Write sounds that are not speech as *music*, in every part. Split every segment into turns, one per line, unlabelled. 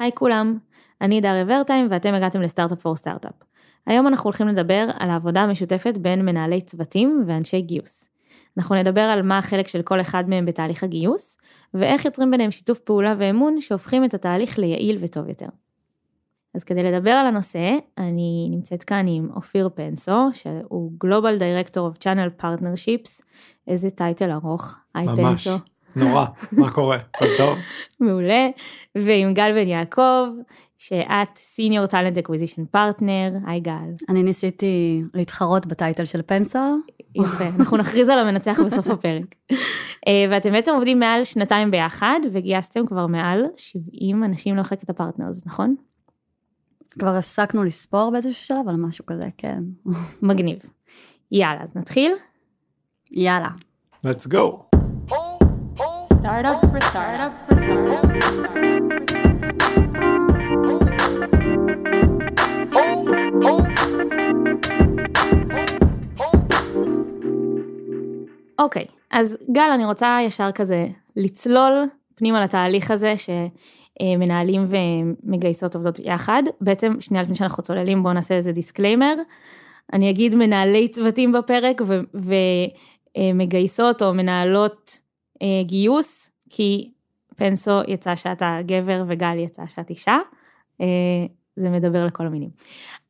היי כולם, אני דריה ורטיים ואתם הגעתם לסטארט-אפ פור סטארט-אפ. היום אנחנו הולכים לדבר על העבודה המשותפת בין מנהלי צוותים ואנשי גיוס. אנחנו נדבר על מה החלק של כל אחד מהם בתהליך הגיוס, ואיך יוצרים ביניהם שיתוף פעולה ואמון שהופכים את התהליך ליעיל וטוב יותר. אז כדי לדבר על הנושא, אני נמצאת כאן עם אופיר פנסו, שהוא Global Director of Channel Partnerships, איזה טייטל ארוך, היי פנסו.
נורא, מה קורה? הכל טוב?
מעולה, ועם גל בן יעקב, שאת senior talent acquisition partner, היי גל.
אני ניסיתי להתחרות ב title של פנסו.
יפה, אנחנו נכריז על המנצח בסוף הפרק. אה, ואתם בעצם עובדים מעל שנתיים ביחד, וגייסתם כבר מעל 70 אנשים למחלקת ה partners, נכון?
כבר הפסקנו לספור באיזשהו שלב, אבל משהו כזה, כן.
מגניב. יאללה, אז נתחיל?
יאללה.
let's go.
Startup for startup for startup. אוקיי, אז גל, אני רוצה ישר כזה לצלול פנימה לתהליך הזה שמנהלים ומגייסות עובדות יחד. בעצם, שנייה לפני שאנחנו צוללים, בואו נעשה איזה disclaimer. אני אגיד מנהלי צוותים בפרק ומגייסות או מנהלות גיוס, כי פנסו יצא שאתה גבר וגל יצא שאת אישה. אה, זה מדבר לכל המינים.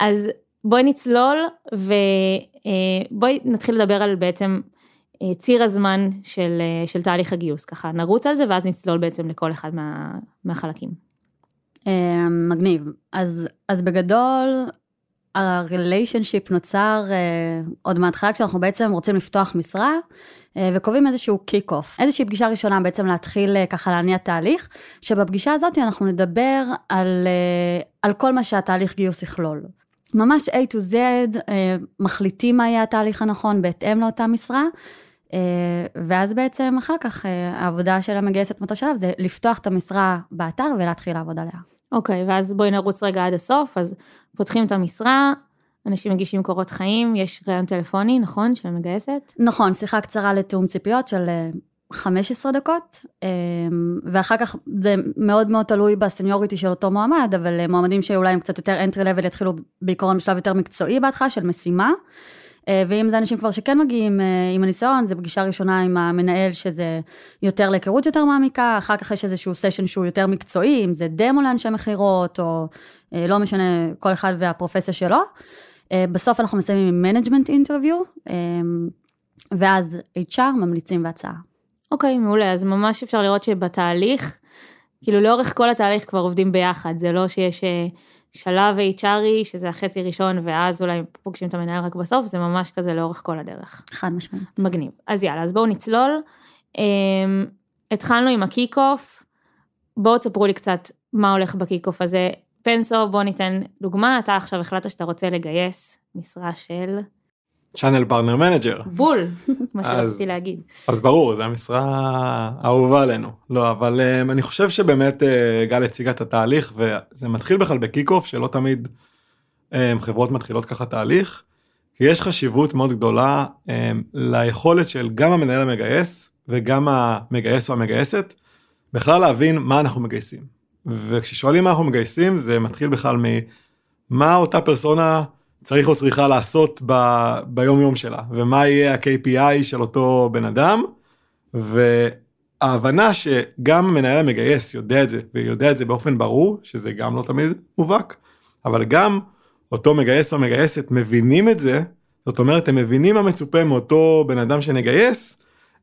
אז בואי נצלול ובואי אה, נתחיל לדבר על בעצם ציר הזמן של, של תהליך הגיוס, ככה נרוץ על זה ואז נצלול בעצם לכל אחד מה, מהחלקים.
מגניב. אז, אז בגדול, הריליישנשיפ נוצר עוד מההתחלה כשאנחנו בעצם רוצים לפתוח משרה וקובעים איזשהו קיק אוף, איזושהי פגישה ראשונה בעצם להתחיל uh, ככה להניע תהליך, שבפגישה הזאת אנחנו נדבר על, uh, על כל מה שהתהליך גיוס יכלול. ממש A to Z, מחליטים מה יהיה התהליך הנכון בהתאם לאותה משרה, ואז בעצם אחר כך העבודה של המגייסת מאותו שלב זה לפתוח את המשרה באתר ולהתחיל לעבוד עליה.
אוקיי, okay, ואז בואי נרוץ רגע עד הסוף, אז פותחים את המשרה, אנשים מגישים קורות חיים, יש ראיון טלפוני, נכון, של המגייסת?
נכון, שיחה קצרה לתיאום ציפיות של 15 דקות, ואחר כך זה מאוד מאוד תלוי בסניוריטי של אותו מועמד, אבל מועמדים שאולי הם קצת יותר entry level יתחילו בעיקרון בשלב יותר מקצועי בהתחלה של משימה. ואם זה אנשים כבר שכן מגיעים עם הניסיון, זה פגישה ראשונה עם המנהל שזה יותר להיכרות יותר מעמיקה, אחר כך יש איזשהו סשן שהוא יותר מקצועי, אם זה דמו לאנשי מכירות, או לא משנה, כל אחד והפרופסיה שלו. בסוף אנחנו מסיימים עם management interview, ואז HR ממליצים בהצעה.
אוקיי, okay, מעולה, אז ממש אפשר לראות שבתהליך, כאילו לאורך כל התהליך כבר עובדים ביחד, זה לא שיש שלב HR י, שזה החצי ראשון, ואז אולי פוגשים את המנהל רק בסוף, זה ממש כזה לאורך כל הדרך.
חד משמעית.
מגניב. אז יאללה, אז בואו נצלול. Um, התחלנו עם ה kick off, בואו תספרו לי קצת מה הולך ב kick off הזה. פנסו, בוא ניתן דוגמה, אתה עכשיו החלטת שאתה רוצה לגייס משרה של...
channel partner manager.
בול, מה שרציתי להגיד.
אז ברור, זו המשרה האהובה עלינו. לא, אבל um, אני חושב שבאמת uh, גל הציגה את התהליך, וזה מתחיל בכלל ב kick off, שלא תמיד um, חברות מתחילות ככה תהליך, כי יש חשיבות מאוד גדולה um, ליכולת של גם המנהל המגייס, וגם המגייס או המגייסת, בכלל להבין מה אנחנו מגייסים. וכששואלים מה אנחנו מגייסים, זה מתחיל בכלל ממה אותה פרסונה צריך או צריכה לעשות ב, ביום יום שלה, ומה יהיה ה-KPI של אותו בן אדם, וההבנה שגם מנהל המגייס יודע את זה, ויודע את זה באופן ברור, שזה גם לא תמיד מובהק, אבל גם אותו מגייס או מגייסת מבינים את זה, זאת אומרת, הם מבינים מה מצופה מאותו בן אדם שנגייס,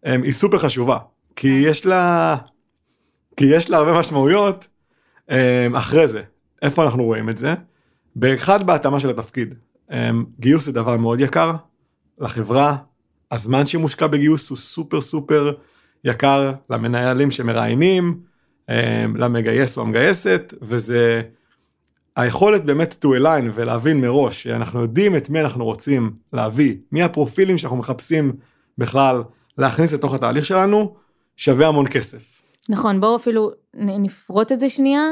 היא סופר חשובה, כי יש לה, כי יש לה הרבה משמעויות אחרי זה. איפה אנחנו רואים את זה? באחד בהתאמה של התפקיד. גיוס זה דבר מאוד יקר לחברה, הזמן שמושקע בגיוס הוא סופר סופר יקר למנהלים שמראיינים, למגייס או המגייסת, וזה היכולת באמת to align ולהבין מראש שאנחנו יודעים את מי אנחנו רוצים להביא, מי הפרופילים שאנחנו מחפשים בכלל להכניס לתוך התהליך שלנו, שווה המון כסף.
נכון, בואו אפילו נפרוט את זה שנייה.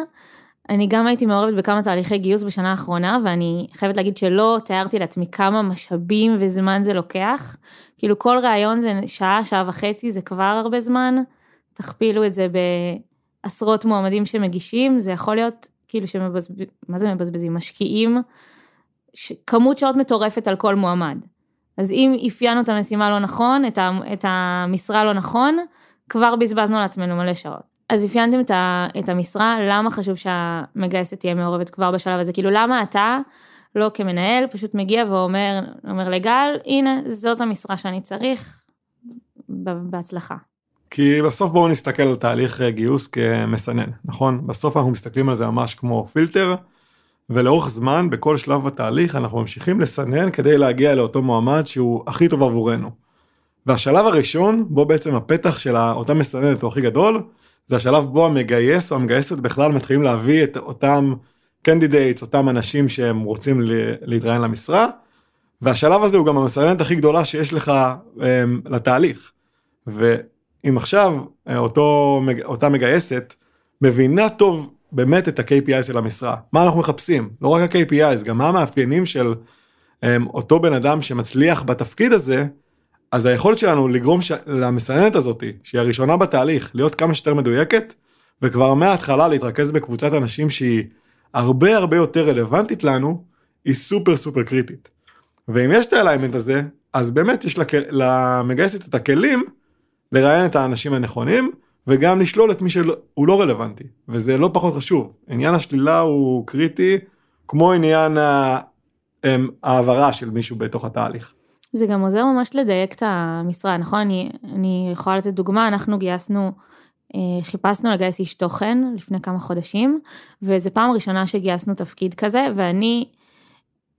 אני גם הייתי מעורבת בכמה תהליכי גיוס בשנה האחרונה, ואני חייבת להגיד שלא תיארתי לעצמי כמה משאבים וזמן זה לוקח. כאילו כל ראיון זה שעה, שעה וחצי, זה כבר הרבה זמן. תכפילו את זה בעשרות מועמדים שמגישים, זה יכול להיות כאילו שמבזבזים, מה זה מבזבזים? משקיעים ש... כמות שעות מטורפת על כל מועמד. אז אם אפיינו את המשימה לא נכון, את, המשרה לא נכון, כבר בזבזנו לעצמנו מלא שעות. אז אפיינתם את. את המשרה, למה חשוב שהמגייסת תהיה מעורבת כבר בשלב הזה? כאילו למה אתה לא כמנהל פשוט מגיע ואומר אומר לגל, הנה זאת המשרה שאני צריך, בהצלחה.
כי בסוף בואו נסתכל על תהליך גיוס כמסנן, נכון? בסוף אנחנו מסתכלים על זה ממש כמו פילטר, ולאורך זמן, בכל שלב בתהליך, אנחנו ממשיכים לסנן כדי להגיע לאותו מועמד שהוא הכי טוב עבורנו. והשלב הראשון, בו בעצם הפתח של אותה מסננת הוא הכי גדול, זה השלב בו המגייס או המגייסת בכלל מתחילים להביא את אותם candidates, אותם אנשים שהם רוצים להתראיין למשרה, והשלב הזה הוא גם המסננת הכי גדולה שיש לך um, לתהליך. ואם עכשיו אה, אותו, אותה מגייסת מבינה טוב באמת את ה-KPI של המשרה, מה אנחנו מחפשים, לא רק ה-KPI, גם מה המאפיינים של um, אותו בן אדם שמצליח בתפקיד הזה, אז היכולת שלנו לגרום ש... למסננת הזאתי, שהיא הראשונה בתהליך, להיות כמה שיותר מדויקת, וכבר מההתחלה להתרכז בקבוצת אנשים שהיא הרבה הרבה יותר רלוונטית לנו, היא סופר סופר קריטית. ואם יש את האליימנט הזה, אז באמת יש לק... למגייסת את הכלים לראיין את האנשים הנכונים, וגם לשלול את מי שהוא לא רלוונטי, וזה לא פחות חשוב. עניין השלילה הוא קריטי, כמו עניין אמ, ההעברה של מישהו בתוך התהליך.
זה גם עוזר ממש לדייק את המשרה, נכון? אני, אני יכולה לתת דוגמה, אנחנו גייסנו, אה, חיפשנו לגייס איש תוכן לפני כמה חודשים, וזו פעם ראשונה שגייסנו תפקיד כזה, ואני,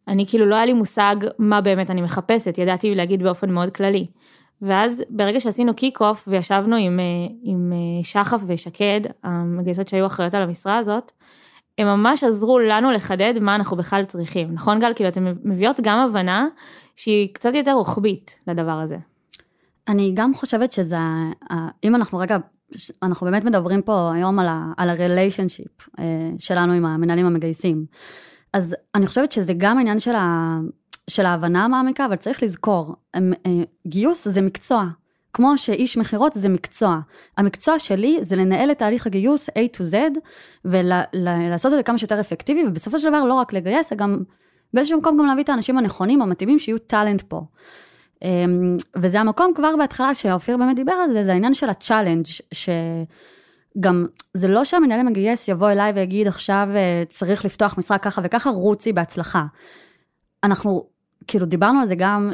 אני כאילו לא היה לי מושג מה באמת אני מחפשת, ידעתי להגיד באופן מאוד כללי. ואז ברגע שעשינו קיק אוף וישבנו עם, אה, עם אה, שחף ושקד, המגייסות שהיו אחראיות על המשרה הזאת, הם ממש עזרו לנו לחדד מה אנחנו בכלל צריכים, נכון גל? כאילו אתן מביאות גם הבנה שהיא קצת יותר רוחבית לדבר הזה.
אני גם חושבת שזה, אם אנחנו רגע, אנחנו באמת מדברים פה היום על ה-relationship אה, שלנו עם המנהלים המגייסים. אז אני חושבת שזה גם העניין של, ה, של ההבנה המעמיקה, אבל צריך לזכור, הם, אה, גיוס זה מקצוע. כמו שאיש מכירות זה מקצוע. המקצוע שלי זה לנהל את תהליך הגיוס A to Z, ולעשות את זה כמה שיותר אפקטיבי, ובסופו של דבר לא רק לגייס, גם באיזשהו מקום גם להביא את האנשים הנכונים, המתאימים, שיהיו טאלנט פה. אמ, וזה המקום כבר בהתחלה, שאופיר באמת דיבר על זה, זה העניין של ה challenge, שגם, זה לא שהמנהל המגייס יבוא אליי ויגיד עכשיו אה, צריך לפתוח משרה ככה וככה, רוצי בהצלחה. אנחנו, כאילו דיברנו על זה גם,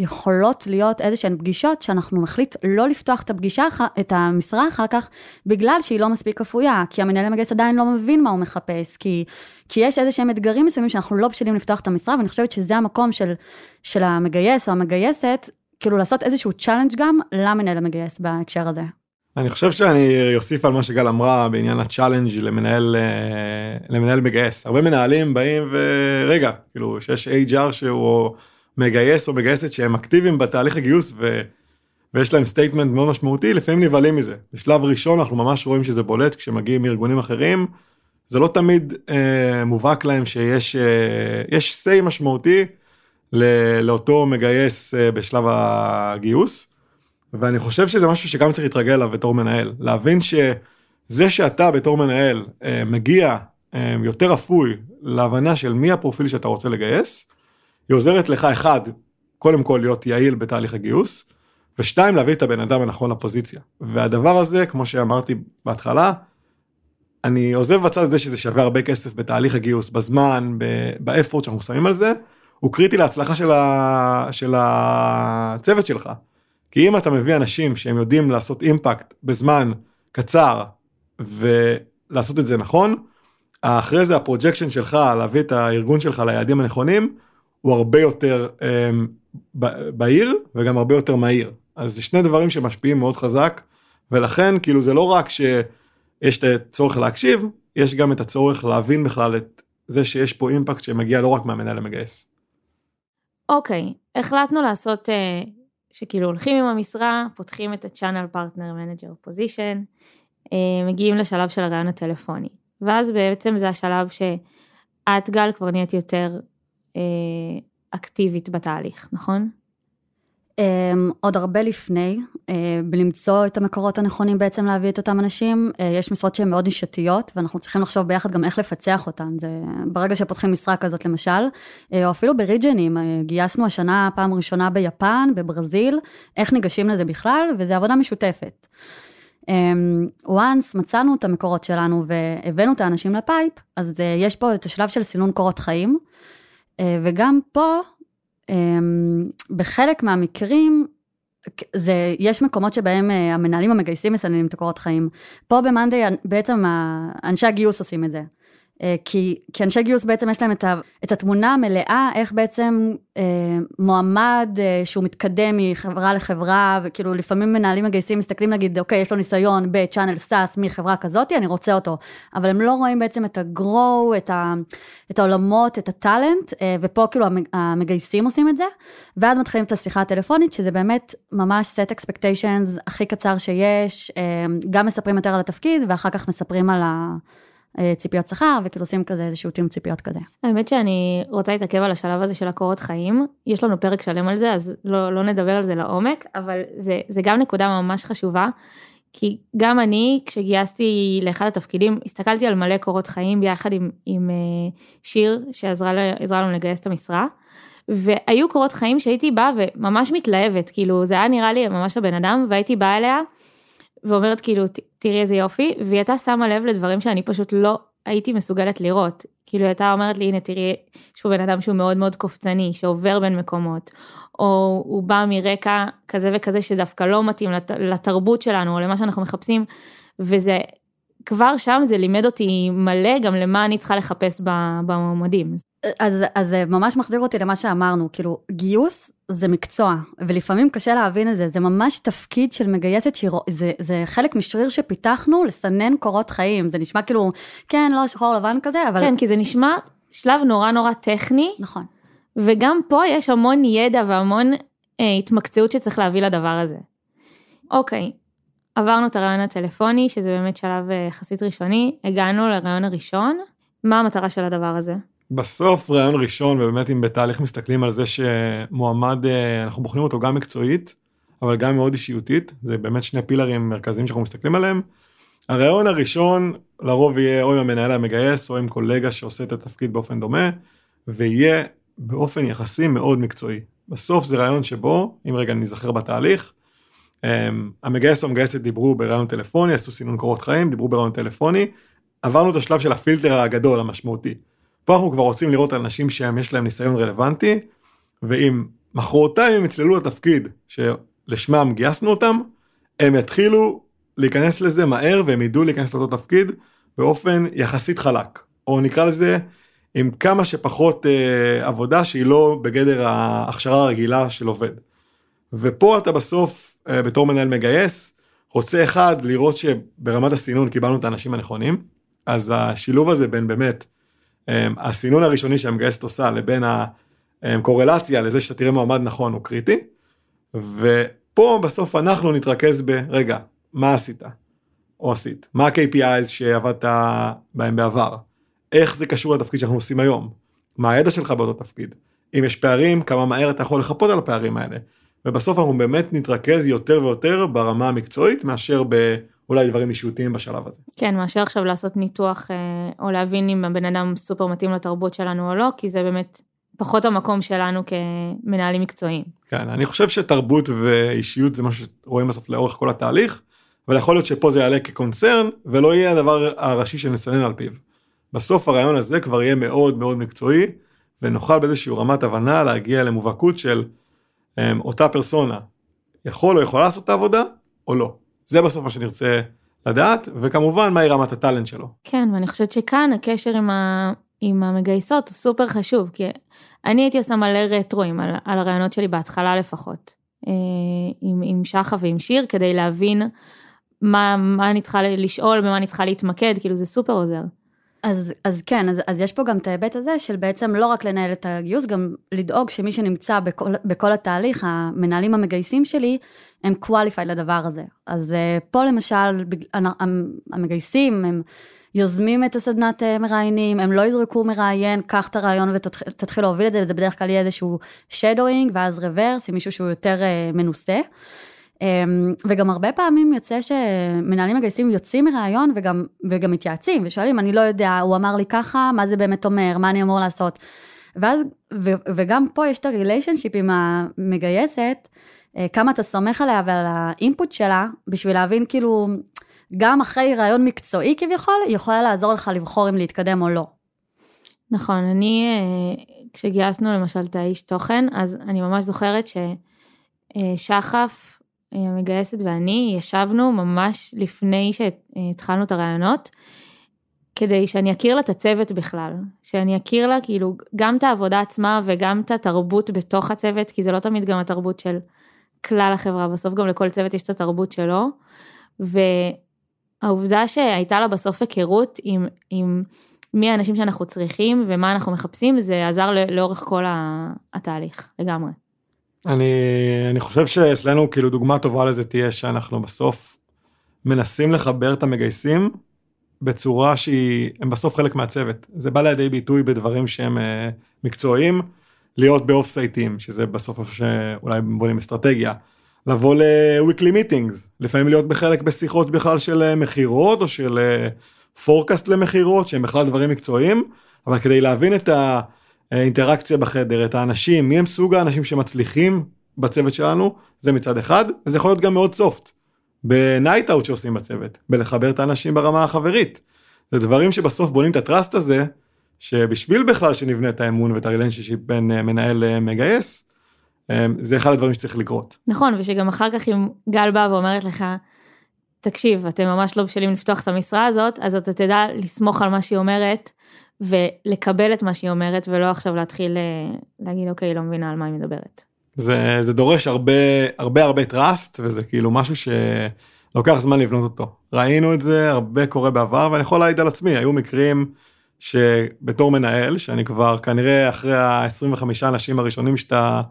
יכולות להיות איזה שהן פגישות שאנחנו נחליט לא לפתוח את הפגישה, את המשרה אחר כך, בגלל שהיא לא מספיק אפויה, כי המנהל המגייס עדיין לא מבין מה הוא מחפש, כי, כי יש איזה שהם אתגרים מסוימים שאנחנו לא בשלים לפתוח את המשרה, ואני חושבת שזה המקום של, של המגייס או המגייסת, כאילו לעשות איזשהו challenge גם למנהל המגייס בהקשר הזה.
אני חושב שאני אוסיף על מה שגל אמרה בעניין ה challenge למנהל אה, למנהל מגייס הרבה מנהלים באים ורגע כאילו שיש HR שהוא מגייס או מגייסת שהם אקטיביים בתהליך הגיוס ו... ויש להם statement מאוד משמעותי, לפעמים נבהלים מזה. בשלב ראשון אנחנו ממש רואים שזה בולט כשמגיעים מארגונים אחרים, זה לא תמיד אה, מובהק להם שיש אה, יש say משמעותי ל, לאותו מגייס אה, בשלב הגיוס, ואני חושב שזה משהו שגם צריך להתרגל אליו בתור מנהל, להבין שזה שאתה בתור מנהל אה, מגיע אה, יותר אפוי להבנה של מי הפרופיל שאתה רוצה לגייס, היא עוזרת לך, אחד, קודם כל להיות יעיל בתהליך הגיוס, ושתיים, להביא את הבן אדם הנכון לפוזיציה. והדבר הזה, כמו שאמרתי בהתחלה, אני עוזב בצד הזה שזה שווה הרבה כסף בתהליך הגיוס, בזמן, ב effort שאנחנו שמים על זה, הוא קריטי להצלחה של, ה... של הצוות שלך. כי אם אתה מביא אנשים שהם יודעים לעשות impact בזמן קצר ולעשות את זה נכון, אחרי זה ה projection שלך להביא את הארגון שלך ליעדים הנכונים, הוא הרבה יותר um, בהיר וגם הרבה יותר מהיר. אז זה שני דברים שמשפיעים מאוד חזק, ולכן כאילו זה לא רק שיש את הצורך להקשיב, יש גם את הצורך להבין בכלל את זה שיש פה אימפקט שמגיע לא רק מהמנהל המגייס.
אוקיי, okay, החלטנו לעשות uh, שכאילו הולכים עם המשרה, פותחים את ה-channel partner manager position, uh, מגיעים לשלב של הרעיון הטלפוני. ואז בעצם זה השלב שאת גל כבר נהיית יותר אקטיבית בתהליך, נכון?
Um, עוד הרבה לפני, uh, בלמצוא את המקורות הנכונים בעצם להביא את אותם אנשים, uh, יש משרות שהן מאוד נישתיות, ואנחנו צריכים לחשוב ביחד גם איך לפצח אותן. זה ברגע שפותחים משרה כזאת למשל, או אפילו בריג'נים, גייסנו השנה פעם ראשונה ביפן, בברזיל, איך ניגשים לזה בכלל, וזו עבודה משותפת. Um, once מצאנו את המקורות שלנו והבאנו את האנשים לפייפ, אז יש פה את השלב של סינון קורות חיים, וגם פה, um, בחלק מהמקרים, זה, יש מקומות שבהם uh, המנהלים המגייסים מסננים את הקורות חיים. פה במאנדיי בעצם אנשי הגיוס עושים את זה. אה, כי, כי אנשי גיוס בעצם יש להם את, ה, את התמונה המלאה, איך בעצם אה, מועמד אה, שהוא מתקדם מחברה לחברה, וכאילו לפעמים מנהלים מגייסים מסתכלים נגיד, אוקיי, יש לו ניסיון בצ'אנל סאס מחברה כזאתי, אני רוצה אותו, אבל הם לא רואים בעצם את ה-grow, את, ה, את העולמות, את הטאלנט, אה, ופה כאילו המגייסים עושים את זה, ואז מתחילים את השיחה הטלפונית, שזה באמת ממש set expectations הכי קצר שיש, אה, גם מספרים יותר על התפקיד, ואחר כך מספרים על ה... אה, ציפיות שכר, וכאילו עושים כזה איזשהו תיאום ציפיות כזה.
האמת שאני רוצה להתעכב על השלב הזה של הקורות חיים, יש לנו פרק שלם על זה, אז לא, לא נדבר על זה לעומק, אבל זה, זה גם נקודה ממש חשובה, כי גם אני, כשגייסתי לאחד התפקידים, הסתכלתי על מלא קורות חיים ביחד עם, עם אה, שיר, שעזרה לנו לגייס את המשרה. והיו קורות חיים שהייתי באה וממש מתלהבת, כאילו זה היה נראה לי ממש הבן אדם, והייתי באה אליה ואומרת כאילו, תראי איזה יופי, והיא הייתה שמה לב לדברים שאני פשוט לא הייתי מסוגלת לראות. כאילו היא הייתה אומרת לי, הנה תראי, יש פה בן אדם שהוא מאוד מאוד קופצני, שעובר בין מקומות, או הוא בא מרקע כזה וכזה שדווקא לא מתאים לת, לתרבות שלנו, או למה שאנחנו מחפשים, וזה, כבר שם זה לימד אותי מלא גם למה אני צריכה לחפש במועמדים.
אז, אז זה ממש מחזיר אותי למה שאמרנו, כאילו, גיוס זה מקצוע, ולפעמים קשה להבין את זה, זה ממש תפקיד של מגייסת שירו, זה, זה חלק משריר שפיתחנו לסנן קורות חיים, זה נשמע כאילו, כן, לא שחור לבן כזה, אבל...
כן, כי זה נשמע שלב נורא נורא טכני.
נכון.
וגם פה יש המון ידע והמון אה, התמקצעות שצריך להביא לדבר הזה. אוקיי, עברנו את הרעיון הטלפוני, שזה באמת שלב אה, יחסית ראשוני, הגענו לרעיון הראשון, מה המטרה של הדבר הזה?
בסוף רעיון ראשון, ובאמת אם בתהליך מסתכלים על זה שמועמד, אה, אנחנו בוחנים אותו גם מקצועית, אבל גם מאוד אישיותית, זה באמת שני פילרים מרכזיים שאנחנו מסתכלים עליהם. הרעיון הראשון לרוב יהיה או עם המנהל המגייס או עם קולגה שעושה את התפקיד באופן דומה, ויהיה באופן יחסי מאוד מקצועי. בסוף זה רעיון שבו, אם רגע נזכר בתהליך, המגייס או המגייסת דיברו ברעיון טלפוני, עשו סינון קורות חיים, דיברו ברעיון טלפוני, עברנו את השלב של הפילטר הגדול, המשמעותי. פה אנחנו כבר רוצים לראות אנשים שיש להם ניסיון רלוונטי, ואם מחרתיים הם יצללו לתפקיד שלשמם גייסנו אותם, הם יתחילו להיכנס לזה מהר והם ידעו להיכנס לאותו תפקיד באופן יחסית חלק, או נקרא לזה עם כמה שפחות אה, עבודה שהיא לא בגדר ההכשרה הרגילה של עובד. ופה אתה בסוף אה, בתור מנהל מגייס רוצה אחד לראות שברמת הסינון קיבלנו את האנשים הנכונים, אז השילוב הזה בין באמת אמ, הסינון הראשוני שהמגייסת עושה לבין הקורלציה לזה שאתה תראה מועמד נכון הוא קריטי. ופה בסוף אנחנו נתרכז ברגע, מה עשית? או עשית, מה ה-KPIs שעבדת בהם בעבר, איך זה קשור לתפקיד שאנחנו עושים היום, מה הידע שלך באותו תפקיד, אם יש פערים, כמה מהר אתה יכול לחפות על הפערים האלה. ובסוף אנחנו באמת נתרכז יותר ויותר ברמה המקצועית מאשר ב... אולי דברים אישיותיים בשלב הזה.
כן, מאשר עכשיו לעשות ניתוח אה, או להבין אם הבן אדם סופר מתאים לתרבות שלנו או לא, כי זה באמת פחות המקום שלנו כמנהלים מקצועיים.
כן, אני חושב שתרבות ואישיות זה משהו שרואים בסוף לאורך כל התהליך, אבל יכול להיות שפה זה יעלה כקונצרן ולא יהיה הדבר הראשי שנסנן על פיו. בסוף הרעיון הזה כבר יהיה מאוד מאוד מקצועי, ונוכל באיזושהי רמת הבנה להגיע למובהקות של אותה פרסונה, יכול או יכולה לעשות את העבודה או לא. זה בסוף מה שנרצה לדעת, וכמובן מהי רמת הטאלנט שלו.
כן, ואני חושבת שכאן הקשר עם, ה... עם המגייסות הוא סופר חשוב, כי אני הייתי עושה מלא רטרואים על, על הרעיונות שלי בהתחלה לפחות, אה, עם, עם שחה ועם שיר, כדי להבין מה, מה אני צריכה לשאול, במה אני צריכה להתמקד, כאילו זה סופר עוזר.
אז, אז כן, אז, אז יש פה גם את ההיבט הזה של בעצם לא רק לנהל את הגיוס, גם לדאוג שמי שנמצא בכל, בכל התהליך, המנהלים המגייסים שלי, הם qualified לדבר הזה. אז uh, פה למשל, המגייסים, הם יוזמים את הסדנת אה, מראיינים, הם לא יזרקו מראיין, קח את הרעיון ותתחיל להוביל את זה, וזה בדרך כלל יהיה איזשהו shadowing, ואז רוורס, עם מישהו שהוא יותר אה, מנוסה. אמ, וגם הרבה פעמים יוצא שמנהלים מגייסים יוצאים מראיון וגם, וגם מתייעצים ושואלים, אני לא יודע, הוא אמר לי ככה, מה זה באמת אומר, מה אני אמור לעשות. ואז, ו, וגם פה יש את הריליישנשיפ עם המגייסת, אה, כמה אתה סומך עליה ועל האינפוט שלה, בשביל להבין כאילו, גם אחרי רעיון מקצועי כביכול, היא יכולה לעזור לך לבחור אם להתקדם או לא.
נכון, אני, אה, כשגייסנו למשל את האיש תוכן, אז אני ממש זוכרת ששחף, אה, המגייסת ואני, ישבנו ממש לפני שהתחלנו את הרעיונות, כדי שאני אכיר לה את הצוות בכלל, שאני אכיר לה כאילו גם את העבודה עצמה וגם את התרבות בתוך הצוות, כי זה לא תמיד גם התרבות של כלל החברה, בסוף גם לכל צוות יש את התרבות שלו, והעובדה שהייתה לה בסוף היכרות עם, עם מי האנשים שאנחנו צריכים ומה אנחנו מחפשים, זה עזר לאורך כל התהליך, לגמרי.
אני, אני חושב שאצלנו כאילו דוגמה טובה לזה תהיה שאנחנו בסוף מנסים לחבר את המגייסים בצורה שהיא, הם בסוף חלק מהצוות. זה בא לידי ביטוי בדברים שהם uh, מקצועיים, להיות באוף סייטים, שזה בסוף איפה שאולי בונים אסטרטגיה. לבוא ל-weekly meetings, לפעמים להיות בחלק בשיחות בכלל של אה, מכירות או של פורקאסט אה, למכירות, שהם בכלל דברים מקצועיים, אבל כדי להבין את האינטראקציה בחדר, את האנשים, מי הם סוג האנשים שמצליחים בצוות שלנו, זה מצד אחד, וזה יכול להיות גם מאוד סופט. בנייט אאוט שעושים בצוות, בלחבר את האנשים ברמה החברית. זה דברים שבסוף בונים את הטראסט הזה, שבשביל בכלל שנבנה את האמון ואת הרילנשיפ בין אה, מנהל למגייס, אה, זה אחד הדברים שצריך לקרות.
נכון, ושגם אחר כך אם גל באה ואומרת לך, תקשיב, אתם ממש לא בשלים לפתוח את המשרה הזאת, אז אתה תדע לסמוך על מה שהיא אומרת, ולקבל את מה שהיא אומרת, ולא עכשיו להתחיל אה, להגיד, אוקיי, לא מבינה על מה היא מדברת.
זה, זה דורש הרבה הרבה הרבה טראסט וזה כאילו משהו שלוקח זמן לבנות אותו. ראינו את זה הרבה קורה בעבר ואני יכול להעיד על עצמי היו מקרים שבתור מנהל שאני כבר כנראה אחרי ה-25 אנשים הראשונים שאתה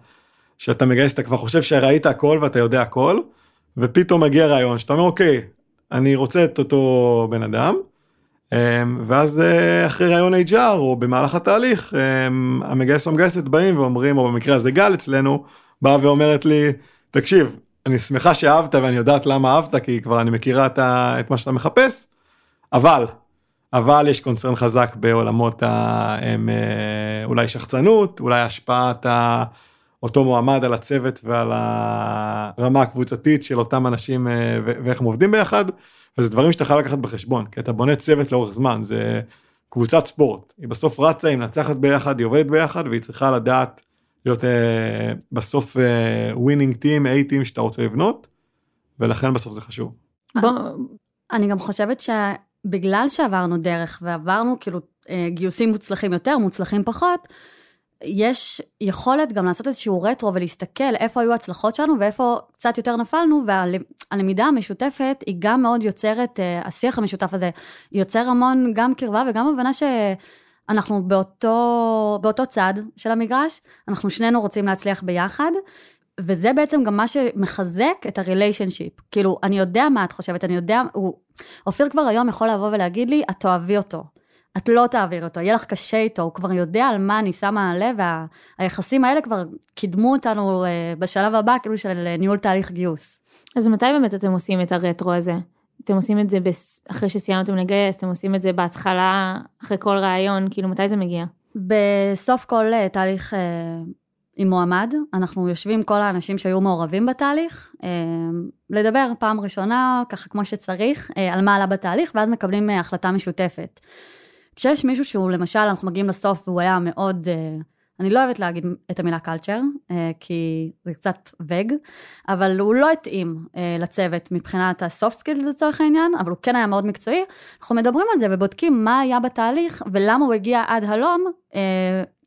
שאתה מגייס אתה כבר חושב שראית הכל ואתה יודע הכל ופתאום מגיע רעיון שאתה אומר אוקיי אני רוצה את אותו בן אדם ואז אה, אחרי רעיון HR או במהלך התהליך אמ, המגייס או המגייסת באים ואומרים או במקרה הזה גל אצלנו באה ואומרת לי תקשיב אני שמחה שאהבת ואני יודעת למה אהבת כי כבר אני מכירה את, מה שאתה מחפש אבל אבל יש קונצרן חזק בעולמות הם, אה, אולי שחצנות אולי השפעת אותו מועמד על הצוות ועל הרמה הקבוצתית של אותם אנשים אה, ואיך הם עובדים ביחד. וזה דברים שאתה חייב לקחת בחשבון, כי אתה בונה צוות לאורך זמן, זה קבוצת ספורט, היא בסוף רצה, היא מנצחת ביחד, היא עובדת ביחד, והיא צריכה לדעת להיות אה, בסוף winning team, A team שאתה רוצה לבנות, ולכן בסוף זה חשוב.
בוא, אני גם חושבת שבגלל שעברנו דרך ועברנו כאילו אה, גיוסים מוצלחים יותר, מוצלחים פחות, יש יכולת גם לעשות איזשהו רטרו ולהסתכל איפה היו ההצלחות שלנו ואיפה קצת יותר נפלנו, והלמידה המשותפת היא גם מאוד יוצרת, אה, השיח המשותף הזה יוצר המון גם קרבה וגם הבנה שאנחנו באותו, באותו צד של המגרש, אנחנו שנינו רוצים להצליח ביחד. וזה בעצם גם מה שמחזק את הריליישנשיפ. כאילו, אני יודע מה את חושבת, אני יודע, הוא, אופיר כבר היום יכול לבוא ולהגיד לי, את תאהבי אותו. את לא תעביר אותו, יהיה לך קשה איתו, הוא כבר יודע על מה אני שמה לב, והיחסים האלה כבר קידמו אותנו אה, בשלב הבא, כאילו של אה, ניהול תהליך גיוס.
אז מתי באמת אתם עושים את הרטרו הזה? אתם עושים את זה אחרי שסיימתם לגייס, אתם עושים את זה בהתחלה, אחרי כל ראיון, כאילו מתי זה מגיע?
בסוף כל אה, תהליך עם מועמד, אנחנו יושבים כל האנשים שהיו מעורבים בתהליך, לדבר פעם ראשונה, ככה כמו שצריך, על מה עלה בתהליך, ואז מקבלים החלטה משותפת. כשיש מישהו שהוא, למשל, אנחנו מגיעים לסוף והוא היה מאוד, uh, אני לא אוהבת להגיד את המילה culture, uh, כי זה קצת vague, אבל הוא לא התאים uh, לצוות מבחינת ה soft skills לצורך העניין, אבל הוא כן היה מאוד מקצועי. אנחנו מדברים על זה ובודקים מה היה בתהליך ולמה הוא הגיע עד הלום,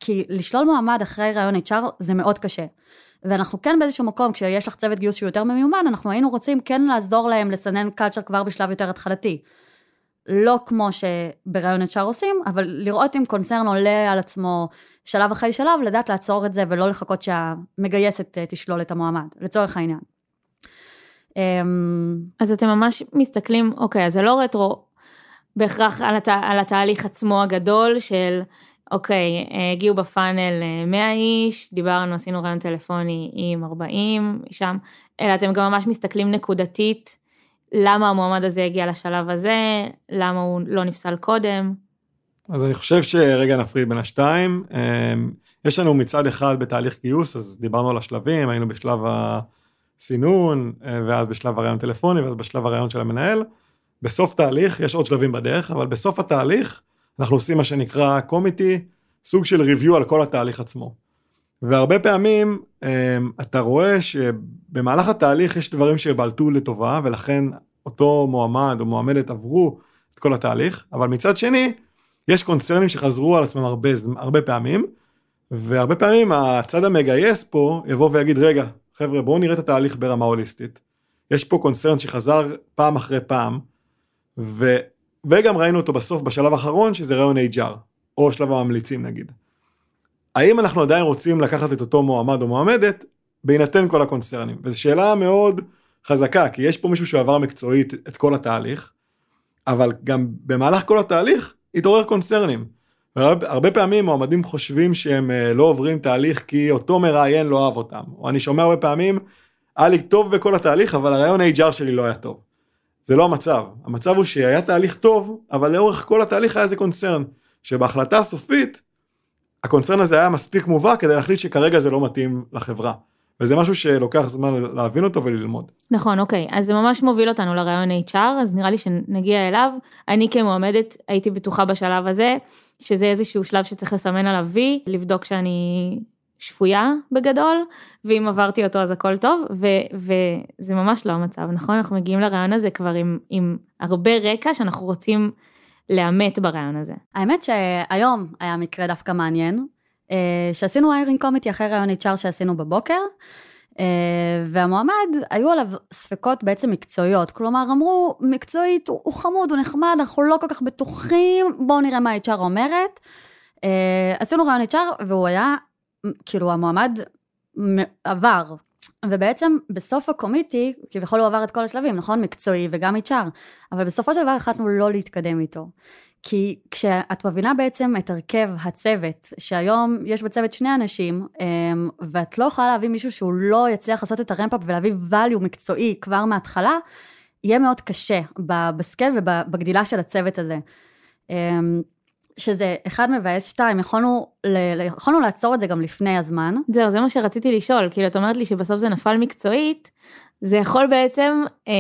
כי לשלול מועמד אחרי ריאיון HR זה מאוד קשה. ואנחנו כן באיזשהו מקום, כשיש לך צוות גיוס שהוא יותר מיומן, אנחנו היינו רוצים כן לעזור להם לסנן קלצ'ר כבר בשלב יותר התחלתי. לא כמו שבראיון HR עושים, אבל לראות אם קונצרן עולה על עצמו שלב אחרי שלב, לדעת לעצור את זה ולא לחכות שהמגייסת אה, תשלול את המועמד, לצורך העניין.
אמ, אז אתם ממש מסתכלים, אוקיי, אז זה לא רטרו בהכרח על, הת... על התהליך עצמו הגדול של, אוקיי, הגיעו בפאנל 100 איש, דיברנו, עשינו רעיון טלפוני עם 40 שם, אלא אתם גם ממש מסתכלים נקודתית, למה המועמד הזה הגיע לשלב הזה, למה הוא לא נפסל קודם.
אז אני חושב שרגע נפריד בין השתיים. אמ, יש לנו מצד אחד בתהליך גיוס, אז דיברנו על השלבים, היינו בשלב הסינון, אה, ואז בשלב הרעיון טלפוני, ואז בשלב הרעיון של המנהל. בסוף תהליך, יש עוד שלבים בדרך, אבל בסוף התהליך אנחנו עושים מה שנקרא קומיטי, סוג של ריוויו על כל התהליך עצמו. והרבה פעמים אמ, אתה רואה שבמהלך התהליך יש דברים שבלטו לטובה, ולכן אותו מועמד או מועמדת עברו את כל התהליך, אבל מצד שני, יש קונצרנים שחזרו על עצמם הרבה, הרבה פעמים, והרבה פעמים הצד המגייס פה יבוא ויגיד, רגע, חבר'ה, בואו נראה את התהליך ברמה הוליסטית. יש פה קונצרן שחזר פעם אחרי פעם, ו... וגם ראינו אותו בסוף בשלב האחרון שזה רעיון HR, או שלב הממליצים נגיד. האם אנחנו עדיין רוצים לקחת את אותו מועמד או מועמדת בהינתן כל הקונצרנים? וזו שאלה מאוד חזקה, כי יש פה מישהו שעבר מקצועית את כל התהליך, אבל גם במהלך כל התהליך התעורר קונצרנים. הרבה פעמים מועמדים חושבים שהם אה, לא עוברים תהליך כי אותו מראיין לא אהב אותם. או אני שומע הרבה פעמים, היה לי טוב בכל התהליך, אבל הרעיון HR שלי לא היה טוב. זה לא המצב. המצב הוא שהיה תהליך טוב, אבל לאורך כל התהליך היה איזה קונצרן. שבהחלטה הסופית, הקונצרן הזה היה מספיק מובהק כדי להחליט שכרגע זה לא מתאים לחברה. וזה משהו שלוקח זמן להבין אותו וללמוד.
נכון, אוקיי. אז זה ממש מוביל אותנו לרעיון HR, אז נראה לי שנגיע אליו. אני כמועמדת הייתי בטוחה בשלב הזה, שזה איזשהו שלב שצריך לסמן עליו וי, לבדוק שאני שפויה בגדול, ואם עברתי אותו אז הכל טוב, ו, וזה ממש לא המצב, נכון? אנחנו מגיעים לרעיון הזה כבר עם, עם הרבה רקע שאנחנו רוצים לאמת ברעיון הזה.
האמת שהיום היה מקרה דווקא מעניין, אה, שעשינו איירינג קומיטי אחרי רעיון HR שעשינו בבוקר, אה, והמועמד, היו עליו ספקות בעצם מקצועיות, כלומר אמרו, מקצועית הוא חמוד, הוא נחמד, אנחנו לא כל כך בטוחים, בואו נראה מה HR אומרת. אה, עשינו רעיון HR והוא היה, כאילו המועמד עבר, ובעצם בסוף הקומיטי, כביכול הוא עבר את כל השלבים, נכון? מקצועי וגם HR, אבל בסופו של דבר החלטנו לא להתקדם איתו. כי כשאת מבינה בעצם את הרכב הצוות, שהיום יש בצוות שני אנשים, אמ, ואת לא יכולה להביא מישהו שהוא לא יצליח לעשות את הרמפאפ ולהביא value מקצועי כבר מההתחלה, יהיה מאוד קשה בסקייל ובגדילה של הצוות הזה. שזה אחד מבאס שתיים, יכולנו, יכולנו לעצור את זה גם לפני הזמן.
זהו, זה מה שרציתי לשאול, כאילו את אומרת לי שבסוף זה נפל מקצועית, זה יכול בעצם אה,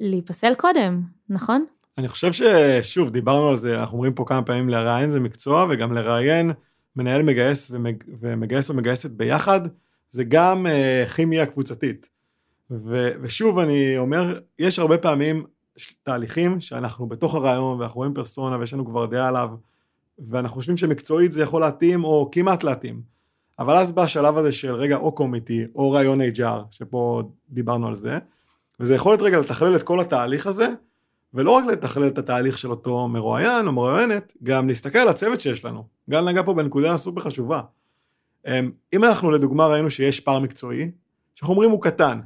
להיפסל קודם, נכון?
אני חושב ששוב, דיברנו על זה, אנחנו אומרים פה כמה פעמים לראיין זה מקצוע, וגם לראיין מנהל מגייס ומג, ומגייס או מגייסת ביחד, זה גם אה, כימיה קבוצתית. ו, ושוב, אני אומר, יש הרבה פעמים תהליכים שאנחנו בתוך הרעיון ואנחנו רואים פרסונה ויש לנו כבר דעה עליו, ואנחנו חושבים שמקצועית זה יכול להתאים או כמעט להתאים. אבל אז בא השלב הזה של רגע או קומיטי או רעיון HR, שפה דיברנו על זה, וזה יכול להיות רגע לתכלל את כל התהליך הזה, ולא רק לתכלל את התהליך של אותו מרואיין או מרואיינת, גם להסתכל על הצוות שיש לנו. גל נגע פה בנקודה סופר חשובה. אמ, אם אנחנו לדוגמה ראינו שיש פער מקצועי, שאנחנו אומרים הוא קטן,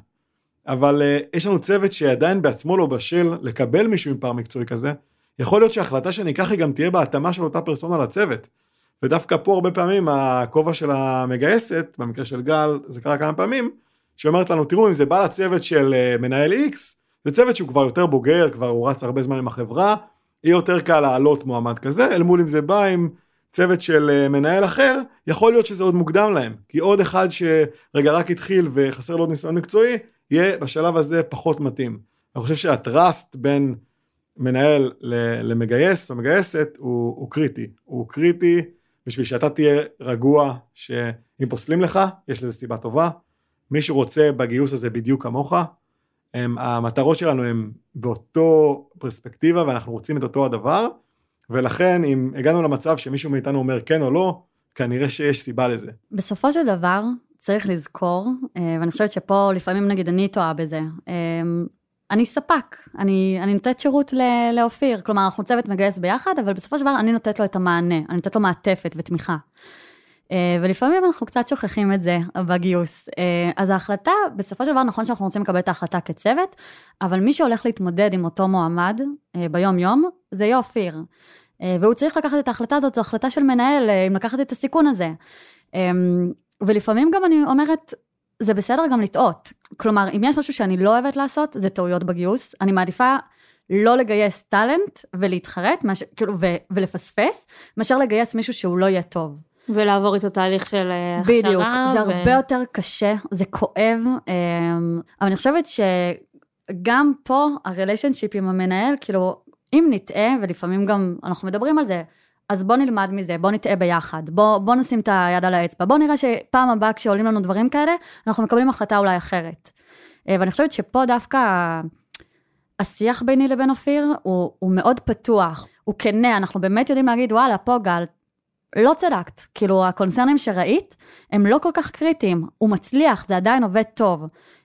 אבל uh, יש לנו צוות שעדיין בעצמו לא בשל לקבל מישהו עם פער מקצועי כזה, יכול להיות שההחלטה שניקח היא גם תהיה בהתאמה של אותה פרסונה לצוות. ודווקא פה הרבה פעמים הכובע של המגייסת, במקרה של גל זה קרה כמה פעמים, שאומרת לנו תראו אם זה בא לצוות של uh, מנהל X, זה צוות שהוא כבר יותר בוגר, כבר הוא רץ הרבה זמן עם החברה, יהיה יותר קל להעלות מועמד כזה, אל מול אם זה בא עם צוות של uh, מנהל אחר, יכול להיות שזה עוד מוקדם להם, כי עוד אחד שרגע רק התחיל וחסר לו עוד ניסיון מקצועי, יהיה בשלב הזה פחות מתאים. אני חושב שהטראסט בין מנהל למגייס או מגייסת הוא, הוא קריטי, הוא קריטי בשביל שאתה תהיה רגוע שאם פוסלים לך יש לזה סיבה טובה, מי שרוצה בגיוס הזה בדיוק כמוך, הם, המטרות שלנו הן באותו פרספקטיבה ואנחנו רוצים את אותו הדבר. ולכן אם הגענו למצב שמישהו מאיתנו אומר כן או לא, כנראה שיש סיבה לזה.
בסופו של דבר, צריך לזכור, אה, ואני חושבת שפה לפעמים נגיד אני טועה בזה, אה, אני ספק, אני, אני נותנת שירות לאופיר, כלומר אנחנו צוות מגייס ביחד, אבל בסופו של דבר אני נותנת לו את המענה, אני נותנת לו מעטפת ותמיכה. אה, ולפעמים אנחנו קצת שוכחים את זה בגיוס. אז ההחלטה, בסופו של דבר נכון שאנחנו רוצים לקבל את ההחלטה כצוות, אבל מי שהולך להתמודד עם אותו מועמד ביום-יום, זה יהיה אופיר. אה, והוא צריך לקחת את ההחלטה הזאת, זו החלטה של מנהל, אה, אם לקחת את הסיכון הזה. אמ, ולפעמים גם אני אומרת, זה בסדר גם לטעות. כלומר, אם יש משהו שאני לא אוהבת לעשות, זה טעויות בגיוס. אני מעדיפה לא לגייס טאלנט ולהתחרט, מש, כאילו, ו, ולפספס, מאשר לגייס מישהו שהוא לא יהיה טוב.
ולעבור איתו תהליך של אה, הכשרה.
בדיוק, זה ו... הרבה יותר קשה, זה כואב, אמ, אבל אני חושבת שגם פה הריליישנשיפ עם המנהל, כאילו, אם נטעה, ולפעמים גם אנחנו מדברים על זה, אז בוא נלמד מזה, בוא נטעה ביחד, בוא, בוא נשים את היד על האצבע, בוא נראה שפעם הבאה כשעולים לנו דברים כאלה, אנחנו מקבלים החלטה אולי אחרת. אה, ואני חושבת שפה דווקא השיח ביני לבין אופיר הוא, הוא מאוד פתוח, הוא כנה, אנחנו באמת יודעים להגיד, וואלה, פה גל, לא צדקת. כאילו, הקונצרנים שראית, הם לא כל כך קריטיים. הוא מצליח, זה עדיין עובד טוב.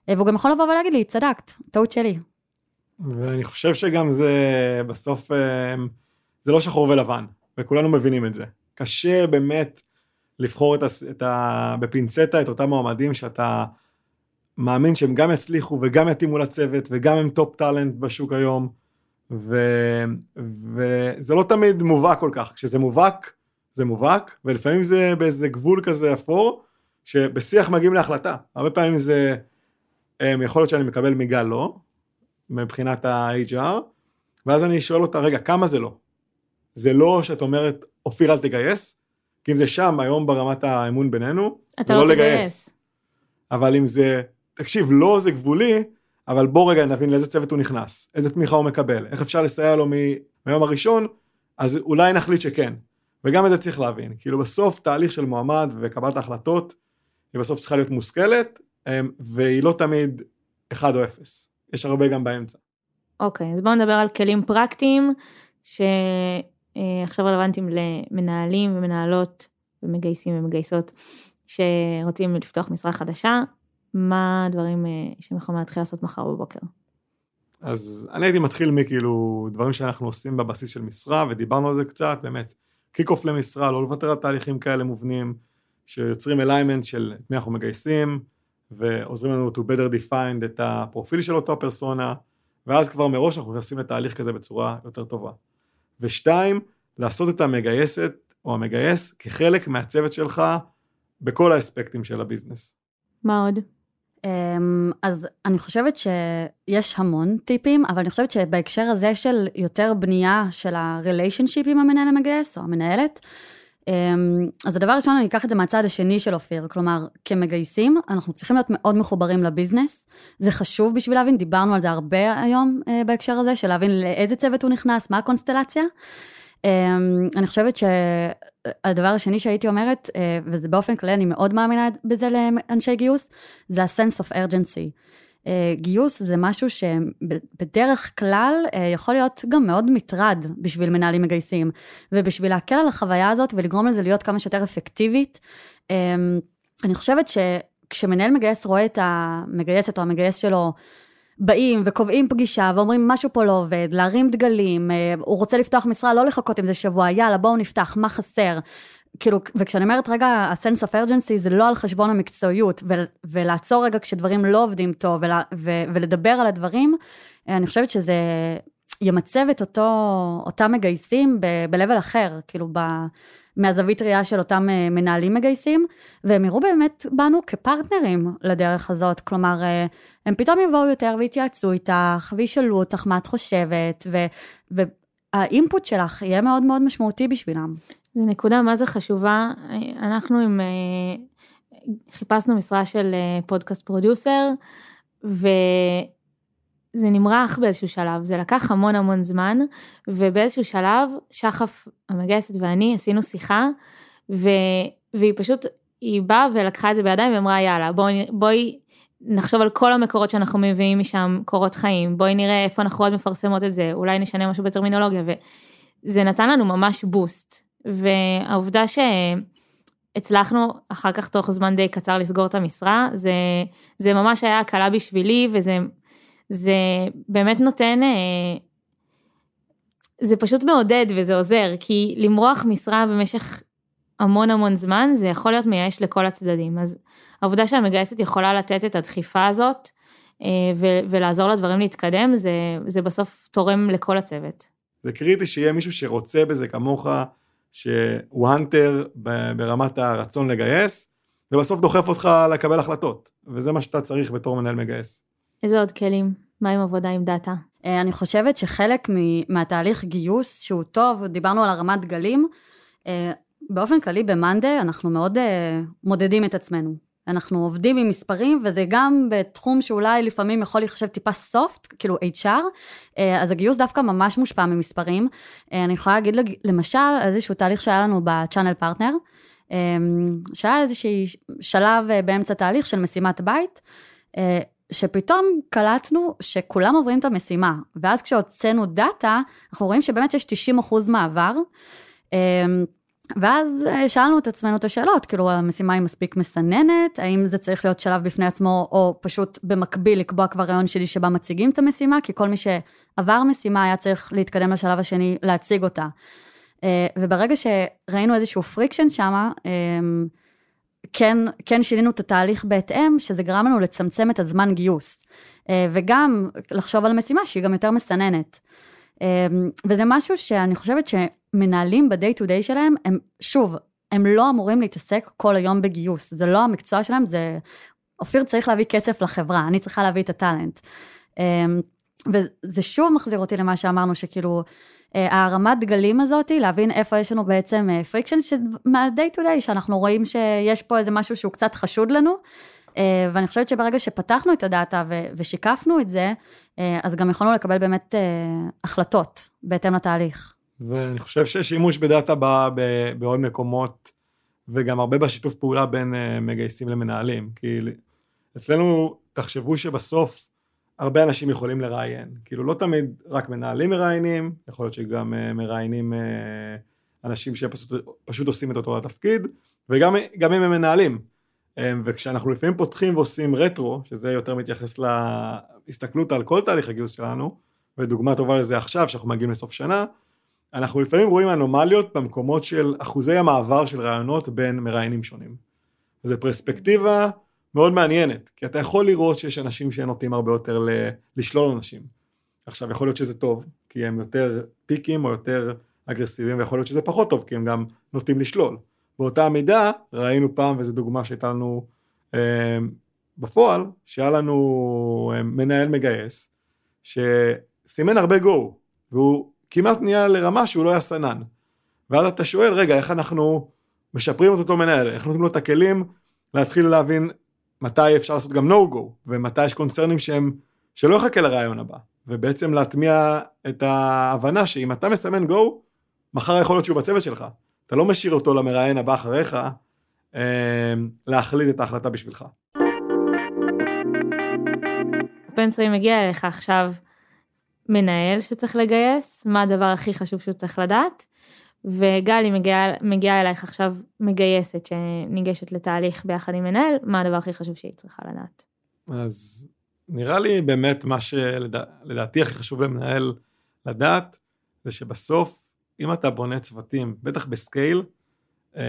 אה, והוא גם יכול לבוא ולהגיד לי, צדקת, טעות שלי.
ואני חושב שגם זה, בסוף, אה, זה לא שחור ולבן, וכולנו מבינים את זה. קשה באמת לבחור את ה, את ה, בפינצטה את אותם מועמדים שאתה מאמין שהם גם יצליחו וגם יתאימו לצוות וגם הם top talent בשוק היום. ו, וזה לא תמיד מובהק כל כך, כשזה מובהק זה מובהק, ולפעמים זה באיזה גבול כזה אפור, שבשיח מגיעים להחלטה. הרבה פעמים זה, יכול להיות שאני מקבל מגל לא, מבחינת ה-HR, ואז אני שואל אותה, רגע, כמה זה לא? זה לא שאת אומרת, אופיר אל תגייס, כי אם זה שם היום ברמת האמון בינינו,
זה לא, לא לגייס. לגייס.
אבל אם זה, תקשיב, לא זה גבולי, אבל בוא רגע נבין לאיזה צוות הוא נכנס, איזה תמיכה הוא מקבל, איך אפשר לסייע לו מהיום הראשון, אז אולי נחליט שכן. וגם את זה צריך להבין, כאילו בסוף תהליך של מועמד וקבלת ההחלטות היא בסוף צריכה להיות מושכלת אמ, והיא לא תמיד 1 או 0, יש הרבה גם באמצע.
אוקיי, okay, אז בואו נדבר על כלים פרקטיים שעכשיו רלוונטיים למנהלים ומנהלות ומגייסים ומגייסות שרוצים לפתוח משרה חדשה, מה הדברים אה, שהם יכולים להתחיל לעשות מחר בבוקר?
אז אני הייתי מתחיל מכאילו דברים שאנחנו עושים בבסיס של משרה ודיברנו על זה קצת, באמת kick off למשרה, לא לוותר על תהליכים כאלה מובנים, שיוצרים alignment של את מי אנחנו מגייסים, ועוזרים לנו to better define את הפרופיל של אותו פרסונה, ואז כבר מראש אנחנו נכנסים לתהליך כזה בצורה יותר טובה. ושתיים, לעשות את המגייסת או המגייס כחלק מהצוות שלך בכל האספקטים של הביזנס.
מה עוד?
אמ, אז אני חושבת שיש המון טיפים, אבל אני חושבת שבהקשר הזה של יותר בנייה של הריליישנשיפ עם המנהל המגייס או המנהלת, אז הדבר הראשון, אני אקח את זה מהצד השני של אופיר, כלומר, כמגייסים, אנחנו צריכים להיות מאוד מחוברים לביזנס. זה חשוב בשביל להבין, דיברנו על זה הרבה היום אה, בהקשר הזה, של להבין לאיזה צוות הוא נכנס, מה הקונסטלציה. אמ, אני חושבת שהדבר השני שהייתי אומרת, אה, וזה באופן כללי, אני מאוד מאמינה בזה לאנשי גיוס, זה ה-sense of urgency. אה, גיוס זה משהו שבדרך כלל אה, יכול להיות גם מאוד מטרד בשביל מנהלים מגייסים, ובשביל להקל על החוויה הזאת ולגרום לזה להיות כמה שיותר אפקטיבית. אמ, אני חושבת שכשמנהל מגייס רואה את המגייסת או המגייס שלו, באים וקובעים פגישה ואומרים משהו פה לא עובד, להרים דגלים, אה, הוא רוצה לפתוח משרה, לא לחכות עם זה שבוע, יאללה בואו נפתח, מה חסר? כאילו, וכשאני אומרת רגע, ה-sense of urgency זה לא על חשבון המקצועיות, ו- ולעצור רגע כשדברים לא עובדים טוב, ול- ו- ולדבר על הדברים, אה, אני חושבת שזה ימצב את אותו, אותם מגייסים ב-level אחר, כאילו, ב- מהזווית ראייה של אותם אה, מנהלים מגייסים, והם יראו באמת בנו כפרטנרים לדרך הזאת, כלומר, הם פתאום יבואו יותר ויתייעצו איתך, וישאלו אותך מה את חושבת, ו, והאינפוט שלך יהיה מאוד מאוד משמעותי בשבילם.
זו נקודה מה זה חשובה, אנחנו עם, אה, חיפשנו משרה של אה, פודקאסט פרודיוסר, וזה נמרח באיזשהו שלב, זה לקח המון המון זמן, ובאיזשהו שלב שחף המגייסת ואני עשינו שיחה, ו... והיא פשוט, היא באה ולקחה את זה בידיים ואמרה יאללה בואי, בואי נחשוב על כל המקורות שאנחנו מביאים משם קורות חיים, בואי נראה איפה אנחנו עוד מפרסמות את זה, אולי נשנה משהו בטרמינולוגיה, וזה נתן לנו ממש בוסט. והעובדה שהצלחנו אחר כך תוך זמן די קצר לסגור את המשרה, זה, זה ממש היה הקלה בשבילי, וזה זה באמת נותן, אה, זה פשוט מעודד וזה עוזר, כי למרוח משרה במשך המון המון זמן, זה יכול להיות מייאש לכל הצדדים. אז העובדה שהמגייסת יכולה לתת את הדחיפה הזאת אה, ו- ולעזור לדברים להתקדם, זה, זה בסוף תורם לכל הצוות.
זה קריטי שיהיה מישהו שרוצה בזה כמוך, שהוא האנטר ברמת הרצון לגייס, ובסוף דוחף אותך לקבל החלטות, וזה מה שאתה צריך בתור מנהל מגייס.
איזה עוד כלים? מה עם עבודה עם דאטה?
אה, אני חושבת שחלק מהתהליך גיוס שהוא טוב, דיברנו על הרמת גלים, אה, באופן כללי במאנדי אנחנו מאוד אה, מודדים את עצמנו. אנחנו עובדים עם מספרים, וזה גם בתחום שאולי לפעמים יכול להיחשב טיפה סופט, כאילו HR, אז הגיוס דווקא ממש מושפע ממספרים. אני יכולה להגיד למשל איזשהו תהליך שהיה לנו ב channel partner, שהיה איזשהו שלב באמצע תהליך של משימת בית, שפתאום קלטנו שכולם עוברים את המשימה, ואז כשהוצאנו דאטה, אנחנו רואים שבאמת יש 90 אחוז מעבר, אמ, ואז אה, שאלנו את עצמנו את השאלות, כאילו המשימה היא מספיק מסננת, האם זה צריך להיות שלב בפני עצמו, או פשוט במקביל לקבוע כבר ריאיון שלישי שבה מציגים את המשימה, כי כל מי שעבר משימה היה צריך להתקדם לשלב השני, להציג אותה. אה, וברגע שראינו איזשהו friction שמה, אמ, כן, כן שינינו את התהליך בהתאם, שזה גרם לנו לצמצם את הזמן גיוס. אה, וגם לחשוב על משימה שהיא גם יותר מסננת. אה, וזה משהו שאני חושבת שמנהלים ב-day to day שלהם, הם, שוב, הם לא אמורים להתעסק כל היום בגיוס, זה לא המקצוע שלהם, זה... אופיר צריך להביא כסף לחברה, אני צריכה להביא את ה talent. אה, וזה שוב מחזיר אותי למה שאמרנו, שכאילו, הרמת דגלים הזאת, להבין איפה יש לנו בעצם friction, מה-day to day, שאנחנו רואים שיש פה איזה משהו שהוא קצת חשוד לנו, אה, ואני חושבת שברגע שפתחנו את הדאטה ושיקפנו את זה, אה, אז גם יכולנו לקבל באמת אה, החלטות בהתאם לתהליך.
ואני חושב ששימוש בדאטה בא בעוד מקומות, וגם הרבה בשיתוף פעולה בין מגייסים למנהלים, כי אצלנו, תחשבו שבסוף, הרבה אנשים יכולים לראיין, כאילו לא תמיד רק מנהלים מראיינים, יכול להיות שגם מראיינים אנשים שפשוט עושים את אותו התפקיד, וגם אם הם מנהלים. Um, וכשאנחנו לפעמים פותחים ועושים רטרו, שזה יותר מתייחס להסתכלות על כל תהליך הגיוס שלנו, ודוגמה טובה לזה עכשיו, שאנחנו מגיעים לסוף שנה, אנחנו לפעמים רואים אנומליות במקומות של אחוזי המעבר של רעיונות בין מראיינים שונים. זו פרספקטיבה מאוד מעניינת, כי אתה יכול לראות שיש אנשים שנוטים הרבה יותר ל- לשלול אנשים. עכשיו יכול להיות שזה טוב, כי הם יותר פיקים או יותר אגרסיביים, ויכול להיות שזה פחות טוב, כי הם גם נוטים לשלול. באותה מידה ראינו פעם, וזו דוגמה שהייתה לנו אה, בפועל, שהיה לנו אה, מנהל מגייס, שסימן הרבה גו, והוא כמעט נהיה לרמה שהוא לא היה סנן. ואז אתה שואל, רגע, איך אנחנו משפרים את אותו מנהל, איך נותנים לו את הכלים להתחיל להבין מתי אפשר לעשות גם no go, ומתי יש קונצרנים שהם, שלא יחכה לרעיון הבא, ובעצם להטמיע את ההבנה שאם אתה מסמן go, מחר יכול להיות שהוא בצוות שלך. אתה לא משאיר אותו למראיין הבא אחריך, אה, להחליט את ההחלטה בשבילך.
פנסוי מגיע אליך עכשיו מנהל שצריך לגייס, מה הדבר הכי חשוב שהוא צריך לדעת, וגלי מגיעה מגיע אלייך עכשיו מגייסת שניגשת לתהליך ביחד עם מנהל, מה הדבר הכי חשוב שהיא צריכה לדעת?
אז נראה לי באמת מה שלדעתי הכי חשוב למנהל לדעת, זה שבסוף, אם אתה בונה צוותים, בטח בסקייל, אמ,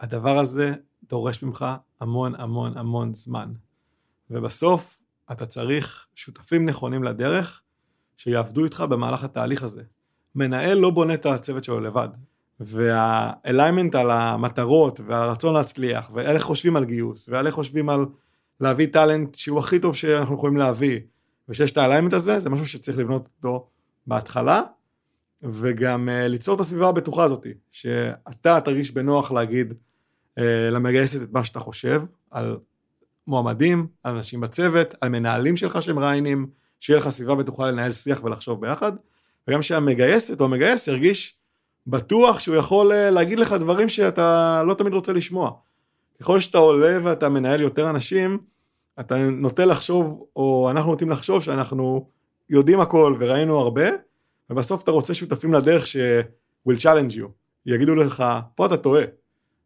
הדבר הזה דורש ממך המון המון המון זמן. ובסוף אתה צריך שותפים נכונים לדרך, שיעבדו איתך במהלך התהליך הזה. מנהל לא בונה את הצוות שלו לבד. והאליימנט על המטרות והרצון להצליח ועל איך חושבים על גיוס ועל איך חושבים על להביא טאלנט שהוא הכי טוב שאנחנו יכולים להביא ושיש את האליימנט הזה זה משהו שצריך לבנות אותו בהתחלה וגם uh, ליצור את הסביבה הבטוחה הזאת שאתה תרגיש בנוח להגיד uh, למגייסת את מה שאתה חושב על מועמדים, על אנשים בצוות, על מנהלים שלך שמראיינים, שיהיה לך סביבה בטוחה לנהל שיח ולחשוב ביחד וגם שהמגייסת או המגייס ירגיש בטוח שהוא יכול אה, להגיד לך דברים שאתה לא תמיד רוצה לשמוע. ככל שאתה עולה ואתה מנהל יותר אנשים, אתה נוטה לחשוב, או אנחנו נוטים לחשוב שאנחנו יודעים הכל וראינו הרבה, ובסוף אתה רוצה שותפים לדרך ש- will challenge you, יגידו לך, פה אתה טועה.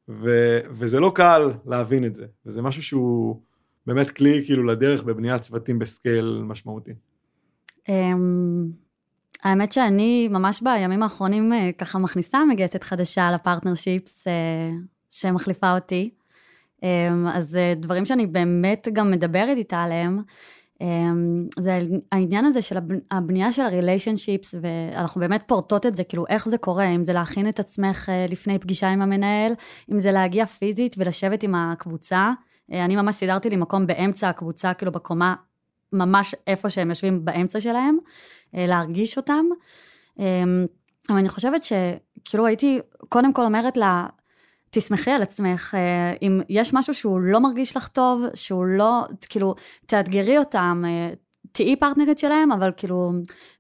ו- וזה לא קל להבין את זה, וזה משהו שהוא באמת כלי כאילו לדרך בבניית צוותים בסקייל משמעותי.
אמ, האמת שאני ממש בימים האחרונים אה, ככה מכניסה מגייסת חדשה לפרטנרשיפס אה, שמחליפה אותי. אמ, אז אה, דברים שאני באמת גם מדברת איתה עליהם, זה העניין הזה של הבנייה של הריליישנשיפס, ואנחנו באמת פורטות את זה, כאילו איך זה קורה, אם זה להכין את עצמך אה, לפני פגישה עם המנהל, אם זה להגיע פיזית ולשבת עם הקבוצה. אה, אני ממש סידרתי לי מקום באמצע הקבוצה, כאילו בקומה, ממש איפה שהם יושבים באמצע שלהם, אה, להרגיש אותם. אמ, אבל אני חושבת שכאילו הייתי קודם כל אומרת לה, תסמכי על עצמך, אה, אם יש משהו שהוא לא מרגיש לך טוב, שהוא לא, כאילו, תאתגרי אותם, אה, תהיי פרטנרית שלהם, אבל כאילו,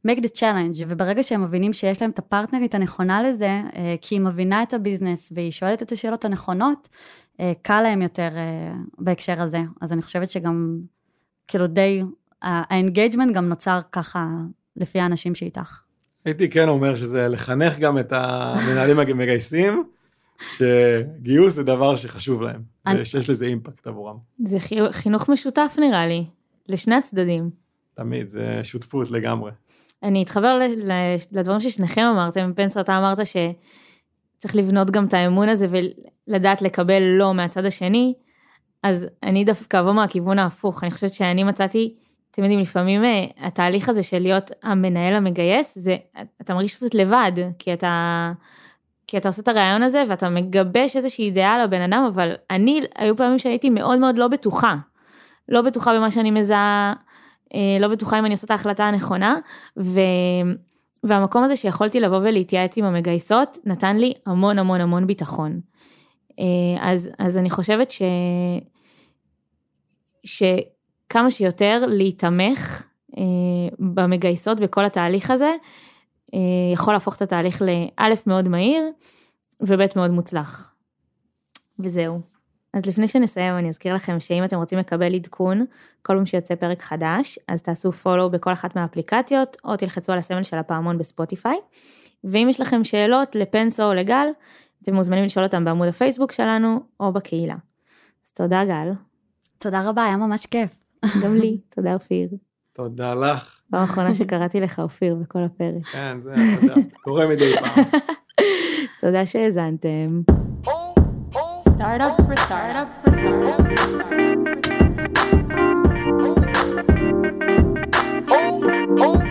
make the challenge, וברגע שהם מבינים שיש להם את הפרטנרית הנכונה לזה, אה, כי היא מבינה את ה business והיא שואלת את השאלות הנכונות, קל להם יותר בהקשר הזה. אז אני חושבת שגם, כאילו, די, ה engagement גם נוצר ככה לפי האנשים שאיתך.
הייתי כן אומר שזה לחנך גם את המנהלים המגייסים, שגיוס זה דבר שחשוב להם, אני... ושיש לזה impact עבורם.
זה חינוך משותף נראה לי, לשני הצדדים.
תמיד, זה שותפות לגמרי.
אני אתחבר לדברים ששניכם אמרתם, פנסר, אתה אמרת שצריך לבנות גם את האמון הזה ולדעת לקבל לא מהצד השני, אז אני דווקא אבוא מהכיוון ההפוך, אני חושבת שאני מצאתי, אתם יודעים, לפעמים אה, התהליך הזה של להיות המנהל המגייס, זה, אתה מרגיש קצת לבד, כי אתה... כי אתה עושה את הרעיון הזה ואתה מגבש איזושהי אידיאל לבן אדם, אבל אני, היו פעמים שהייתי מאוד מאוד לא בטוחה. לא בטוחה במה שאני מזהה, אה, לא בטוחה אם אני עושה את ההחלטה הנכונה, ו... והמקום הזה שיכולתי לבוא ולהתייעץ עם המגייסות, נתן לי המון המון המון ביטחון. אה, אז, אז אני חושבת ש... שכמה שיותר להיתמך אה, במגייסות בכל התהליך הזה, יכול להפוך את התהליך לאלף מאוד מהיר ובית מאוד מוצלח. וזהו. אז לפני שנסיים אני אזכיר לכם שאם אתם רוצים לקבל עדכון כל פעם שיוצא פרק חדש, אז תעשו פולו בכל אחת מהאפליקציות או תלחצו על הסמל של הפעמון בספוטיפיי. ואם יש לכם שאלות לפנסו או לגל, אתם מוזמנים לשאול אותם בעמוד הפייסבוק שלנו או בקהילה. אז תודה גל.
תודה רבה, היה ממש כיף.
גם לי, תודה אופיר.
תודה לך.
פעם אחרונה שקראתי לך אופיר בכל הפרק.
כן, זה, תודה. קורה מדי פעם. *laughs*
תודה שהאזנתם. Oh for